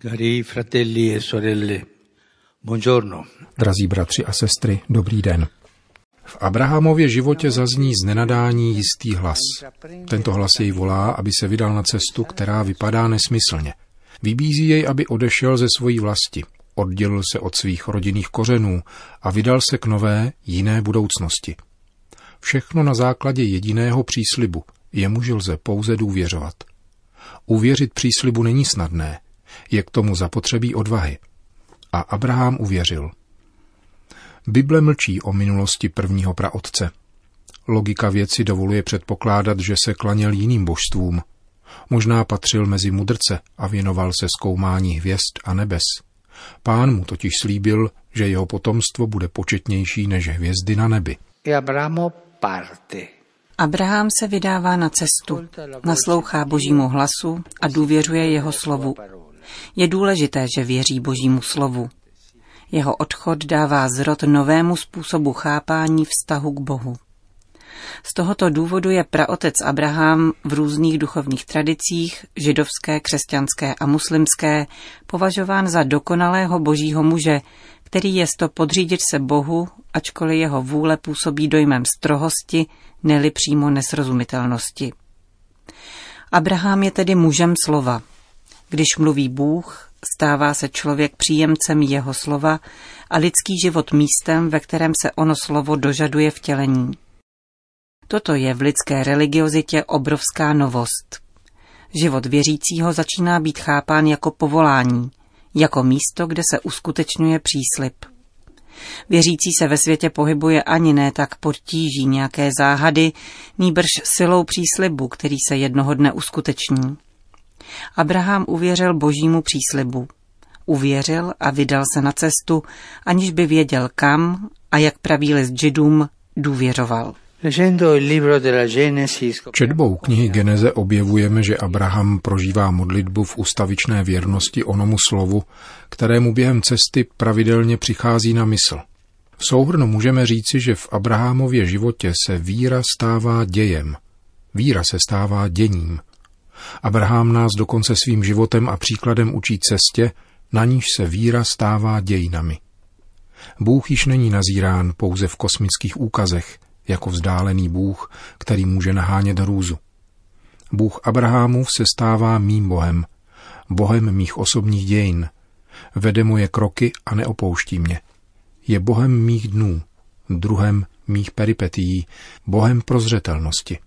Cari fratelli e sorelle, buongiorno. Drazí bratři a sestry, dobrý den. V Abrahamově životě zazní z nenadání jistý hlas. Tento hlas jej volá, aby se vydal na cestu, která vypadá nesmyslně. Vybízí jej, aby odešel ze svojí vlasti, oddělil se od svých rodinných kořenů a vydal se k nové, jiné budoucnosti. Všechno na základě jediného příslibu, jemuž lze pouze důvěřovat. Uvěřit příslibu není snadné, je k tomu zapotřebí odvahy. A Abraham uvěřil. Bible mlčí o minulosti prvního praotce. Logika věci dovoluje předpokládat, že se klaněl jiným božstvům. Možná patřil mezi mudrce a věnoval se zkoumání hvězd a nebes. Pán mu totiž slíbil, že jeho potomstvo bude početnější než hvězdy na nebi. E Abramo parte. Abraham se vydává na cestu, naslouchá božímu hlasu a důvěřuje jeho slovu. Je důležité, že věří božímu slovu. Jeho odchod dává zrod novému způsobu chápání vztahu k Bohu. Z tohoto důvodu je praotec Abraham v různých duchovních tradicích, židovské, křesťanské a muslimské, považován za dokonalého božího muže, který je to podřídit se Bohu, ačkoliv jeho vůle působí dojmem strohosti, neli přímo nesrozumitelnosti. Abraham je tedy mužem slova. Když mluví Bůh, stává se člověk příjemcem jeho slova a lidský život místem, ve kterém se ono slovo dožaduje vtělení. Toto je v lidské religiozitě obrovská novost. Život věřícího začíná být chápán jako povolání, jako místo, kde se uskutečňuje příslip. Věřící se ve světě pohybuje ani ne tak pod tíží nějaké záhady, nýbrž silou příslibu, který se jednoho dne uskuteční. Abraham uvěřil božímu příslibu. Uvěřil a vydal se na cestu, aniž by věděl kam a jak praví list židům, důvěřoval. Četbou knihy Geneze objevujeme, že Abraham prožívá modlitbu v ustavičné věrnosti onomu slovu, kterému během cesty pravidelně přichází na mysl. V souhrnu můžeme říci, že v Abrahamově životě se víra stává dějem. Víra se stává děním. Abraham nás dokonce svým životem a příkladem učí cestě, na níž se víra stává dějinami. Bůh již není nazírán pouze v kosmických úkazech, jako vzdálený Bůh, který může nahánět hrůzu. Bůh Abrahamův se stává mým Bohem, Bohem mých osobních dějin. Vede moje kroky a neopouští mě. Je Bohem mých dnů, druhem mých peripetií, Bohem prozřetelnosti.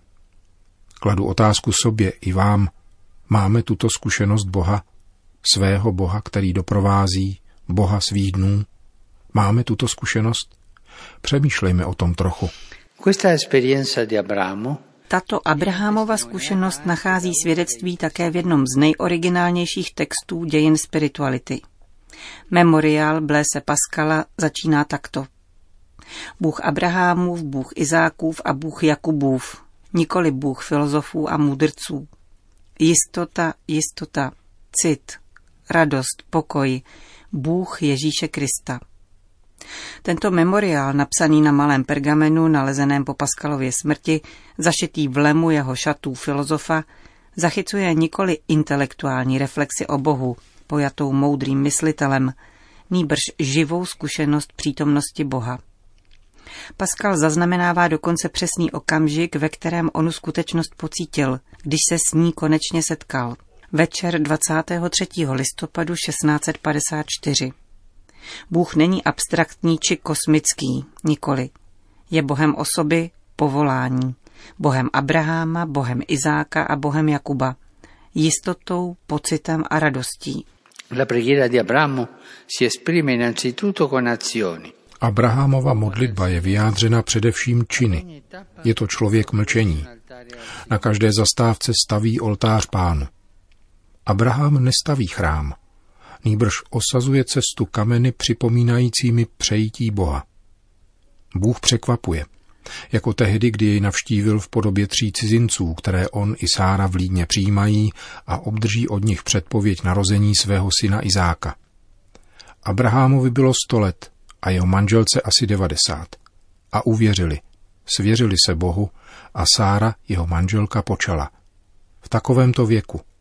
Kladu otázku sobě i vám. Máme tuto zkušenost Boha, svého Boha, který doprovází, Boha svých dnů? Máme tuto zkušenost? Přemýšlejme o tom trochu. Tato Abrahamova zkušenost nachází svědectví také v jednom z nejoriginálnějších textů dějin spirituality. Memoriál Blaise Pascala začíná takto. Bůh Abrahamův, Bůh Izákův a Bůh Jakubův, nikoli Bůh filozofů a mudrců. Jistota, jistota, cit, radost, pokoj, Bůh Ježíše Krista – tento memoriál, napsaný na malém pergamenu nalezeném po Paskalově smrti, zašitý v lemu jeho šatů filozofa, zachycuje nikoli intelektuální reflexi o Bohu, pojatou moudrým myslitelem, nýbrž živou zkušenost přítomnosti Boha. Pascal zaznamenává dokonce přesný okamžik, ve kterém onu skutečnost pocítil, když se s ní konečně setkal. Večer 23. listopadu 1654. Bůh není abstraktní či kosmický, nikoli. Je Bohem osoby, povolání. Bohem Abraháma, Bohem Izáka a Bohem Jakuba. Jistotou, pocitem a radostí. La preghiera di Abramo si esprime innanzitutto con azioni. Abrahamova modlitba je vyjádřena především činy. Je to člověk mlčení. Na každé zastávce staví oltář pánu. Abraham nestaví chrám nýbrž osazuje cestu kameny připomínajícími přejítí Boha. Bůh překvapuje, jako tehdy, kdy jej navštívil v podobě tří cizinců, které on i Sára v Lídně přijímají a obdrží od nich předpověď narození svého syna Izáka. Abrahamovi bylo sto let a jeho manželce asi devadesát. A uvěřili, svěřili se Bohu a Sára, jeho manželka, počala. V takovémto věku –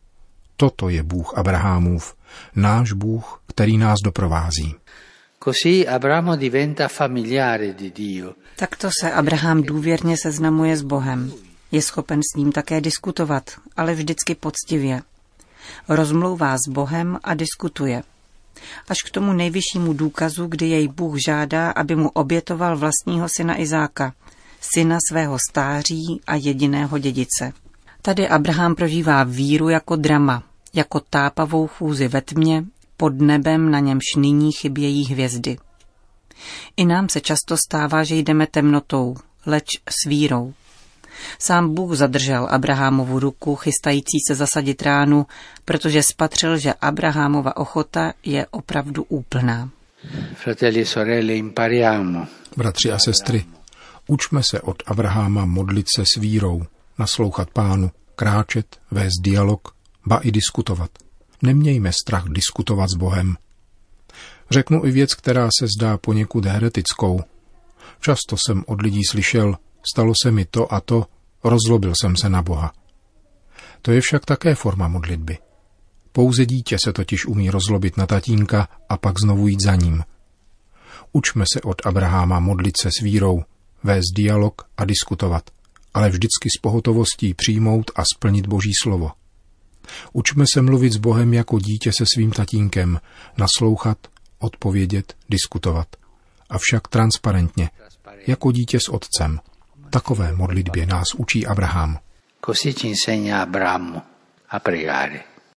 Toto je Bůh Abrahamův, náš Bůh, který nás doprovází. Così Abramo diventa familiare di Dio. Takto se Abraham důvěrně seznamuje s Bohem. Je schopen s ním také diskutovat, ale vždycky poctivě. Rozmlouvá s Bohem a diskutuje. Až k tomu nejvyššímu důkazu, kdy jej Bůh žádá, aby mu obětoval vlastního syna Izáka, syna svého stáří a jediného dědice. Tady Abraham prožívá víru jako drama, jako tápavou chůzi ve tmě, pod nebem, na němž nyní chybějí hvězdy. I nám se často stává, že jdeme temnotou, leč s vírou. Sám Bůh zadržel Abrahamovu ruku, chystající se zasadit ránu, protože spatřil, že Abrahamova ochota je opravdu úplná. Fratelli sorelle, impariamo. Bratři a sestry, učme se od Abrahama modlit se s vírou, naslouchat pánu, kráčet, vést dialog, ba i diskutovat. Nemějme strach diskutovat s Bohem. Řeknu i věc, která se zdá poněkud heretickou. Často jsem od lidí slyšel, stalo se mi to a to, rozlobil jsem se na Boha. To je však také forma modlitby. Pouze dítě se totiž umí rozlobit na tatínka a pak znovu jít za ním. Učme se od Abraháma modlit se s vírou, vést dialog a diskutovat, ale vždycky s pohotovostí přijmout a splnit Boží slovo. Učme se mluvit s Bohem jako dítě se svým tatínkem, naslouchat, odpovědět, diskutovat. Avšak transparentně, jako dítě s otcem. Takové modlitbě nás učí Abraham. Così ci insegna Abramo a pregare.